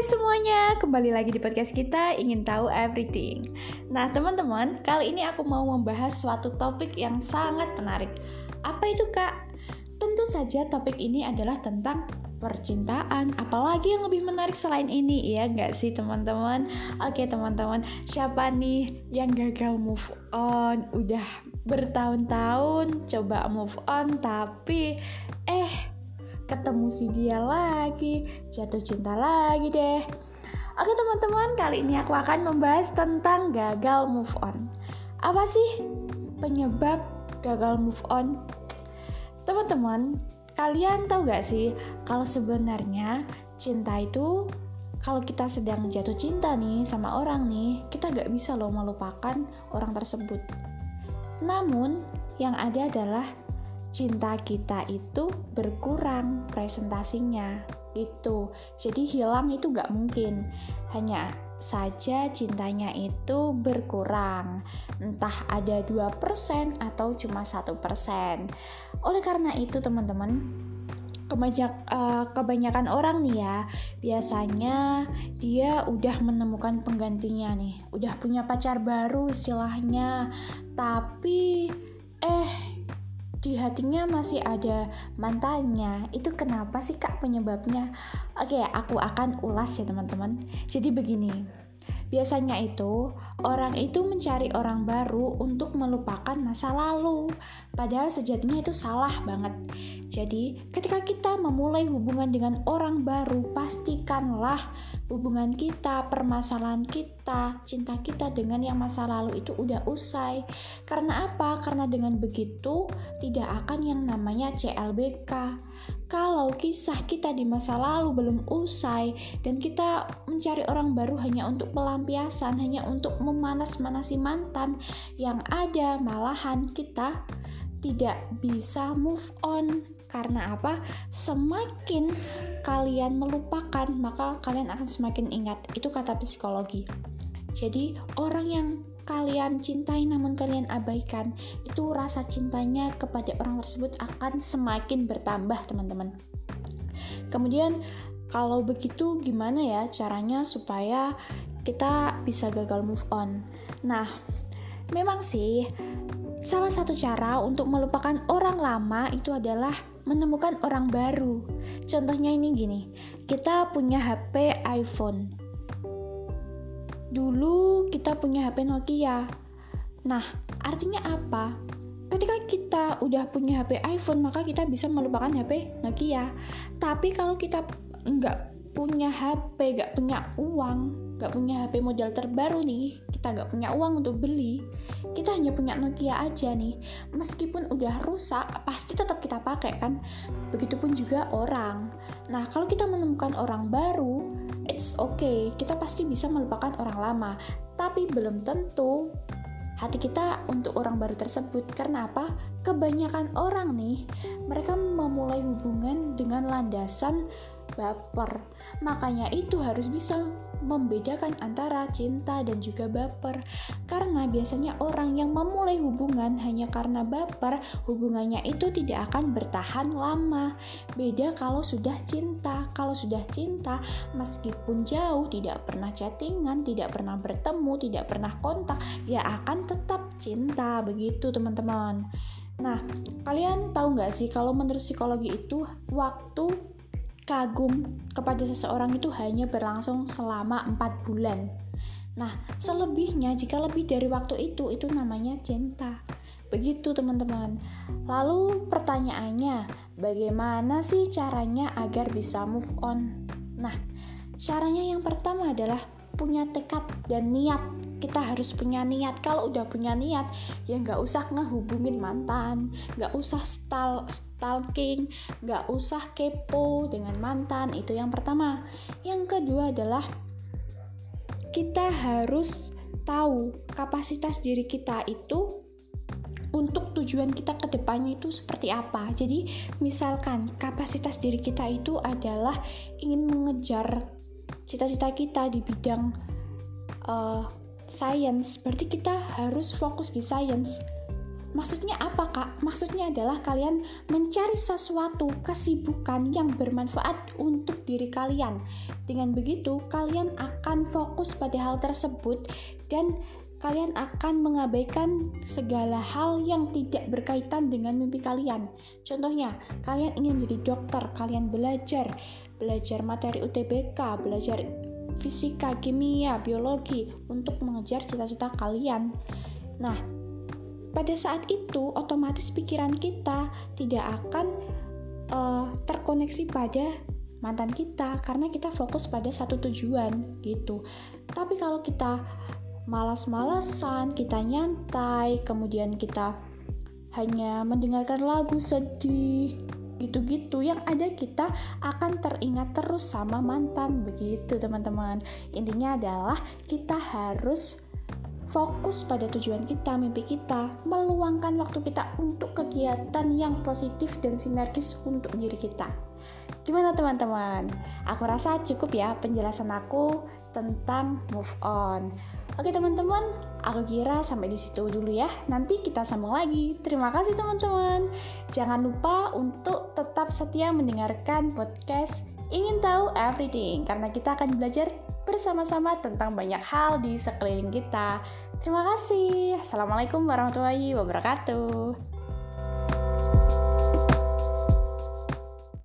Hai semuanya, kembali lagi di podcast kita ingin tahu everything. Nah teman-teman, kali ini aku mau membahas suatu topik yang sangat menarik. Apa itu kak? Tentu saja topik ini adalah tentang percintaan. Apalagi yang lebih menarik selain ini, ya nggak sih teman-teman? Oke teman-teman, siapa nih yang gagal move on? Udah bertahun-tahun coba move on, tapi eh ketemu si dia lagi, jatuh cinta lagi deh. Oke teman-teman, kali ini aku akan membahas tentang gagal move on. Apa sih penyebab gagal move on? Teman-teman, kalian tahu gak sih kalau sebenarnya cinta itu kalau kita sedang jatuh cinta nih sama orang nih, kita gak bisa loh melupakan orang tersebut. Namun, yang ada adalah cinta kita itu berkurang presentasinya itu jadi hilang itu gak mungkin. Hanya saja cintanya itu berkurang. Entah ada 2% atau cuma satu persen. Oleh karena itu teman-teman kebanyak, uh, kebanyakan orang nih ya biasanya dia udah menemukan penggantinya nih. Udah punya pacar baru istilahnya. Tapi eh di hatinya masih ada mantannya itu kenapa sih kak penyebabnya? Oke aku akan ulas ya teman-teman. Jadi begini Biasanya itu, orang itu mencari orang baru untuk melupakan masa lalu, padahal sejatinya itu salah banget. Jadi, ketika kita memulai hubungan dengan orang baru, pastikanlah hubungan kita, permasalahan kita, cinta kita dengan yang masa lalu itu udah usai. Karena apa? Karena dengan begitu tidak akan yang namanya CLBK kalau kisah kita di masa lalu belum usai dan kita mencari orang baru hanya untuk pelampiasan, hanya untuk memanas-manasi mantan yang ada, malahan kita tidak bisa move on. Karena apa? Semakin kalian melupakan, maka kalian akan semakin ingat. Itu kata psikologi. Jadi, orang yang kalian cintai namun kalian abaikan, itu rasa cintanya kepada orang tersebut akan semakin bertambah, teman-teman. Kemudian, kalau begitu gimana ya caranya supaya kita bisa gagal move on? Nah, memang sih salah satu cara untuk melupakan orang lama itu adalah menemukan orang baru. Contohnya ini gini, kita punya HP iPhone Dulu kita punya HP Nokia. Nah, artinya apa? Ketika kita udah punya HP iPhone, maka kita bisa melupakan HP Nokia. Tapi kalau kita nggak punya HP, nggak punya uang, nggak punya HP model terbaru nih, kita nggak punya uang untuk beli, kita hanya punya Nokia aja nih. Meskipun udah rusak, pasti tetap kita pakai kan. Begitupun juga orang. Nah, kalau kita menemukan orang baru, it's okay, kita pasti bisa melupakan orang lama, tapi belum tentu hati kita untuk orang baru tersebut. Karena apa? Kebanyakan orang nih, mereka memulai hubungan dengan landasan baper. Makanya itu harus bisa membedakan antara cinta dan juga baper. Karena biasanya orang yang memulai hubungan hanya karena baper, hubungannya itu tidak akan bertahan lama. Beda kalau sudah cinta. Kalau sudah cinta, meskipun jauh, tidak pernah chattingan, tidak pernah bertemu, tidak pernah kontak, ya akan tetap cinta. Begitu teman-teman. Nah, kalian tahu nggak sih kalau menurut psikologi itu waktu kagum kepada seseorang itu hanya berlangsung selama 4 bulan. Nah, selebihnya jika lebih dari waktu itu itu namanya cinta. Begitu teman-teman. Lalu pertanyaannya, bagaimana sih caranya agar bisa move on? Nah, caranya yang pertama adalah punya tekad dan niat. Kita harus punya niat. Kalau udah punya niat ya nggak usah ngehubungin mantan nggak usah stal stalking nggak usah kepo dengan mantan. Itu yang pertama. Yang kedua adalah kita harus tahu kapasitas diri kita itu untuk tujuan kita ke depannya itu seperti apa. Jadi, misalkan kapasitas diri kita itu adalah ingin mengejar cita-cita kita di bidang uh, science berarti kita harus fokus di science Maksudnya apa kak? Maksudnya adalah kalian mencari sesuatu kesibukan yang bermanfaat untuk diri kalian. Dengan begitu, kalian akan fokus pada hal tersebut dan kalian akan mengabaikan segala hal yang tidak berkaitan dengan mimpi kalian. Contohnya, kalian ingin menjadi dokter, kalian belajar, belajar materi UTBK, belajar fisika, kimia, biologi untuk mengejar cita-cita kalian. Nah, pada saat itu otomatis pikiran kita tidak akan uh, terkoneksi pada mantan kita karena kita fokus pada satu tujuan gitu. Tapi kalau kita malas-malasan, kita nyantai, kemudian kita hanya mendengarkan lagu sedih, gitu-gitu yang ada kita akan teringat terus sama mantan begitu teman-teman intinya adalah kita harus fokus pada tujuan kita, mimpi kita, meluangkan waktu kita untuk kegiatan yang positif dan sinergis untuk diri kita. Gimana teman-teman? Aku rasa cukup ya penjelasan aku tentang move on. Oke teman-teman, aku kira sampai di situ dulu ya. Nanti kita sambung lagi. Terima kasih teman-teman. Jangan lupa untuk tetap setia mendengarkan podcast Ingin Tahu Everything karena kita akan belajar bersama-sama tentang banyak hal di sekeliling kita. Terima kasih. Assalamualaikum warahmatullahi wabarakatuh.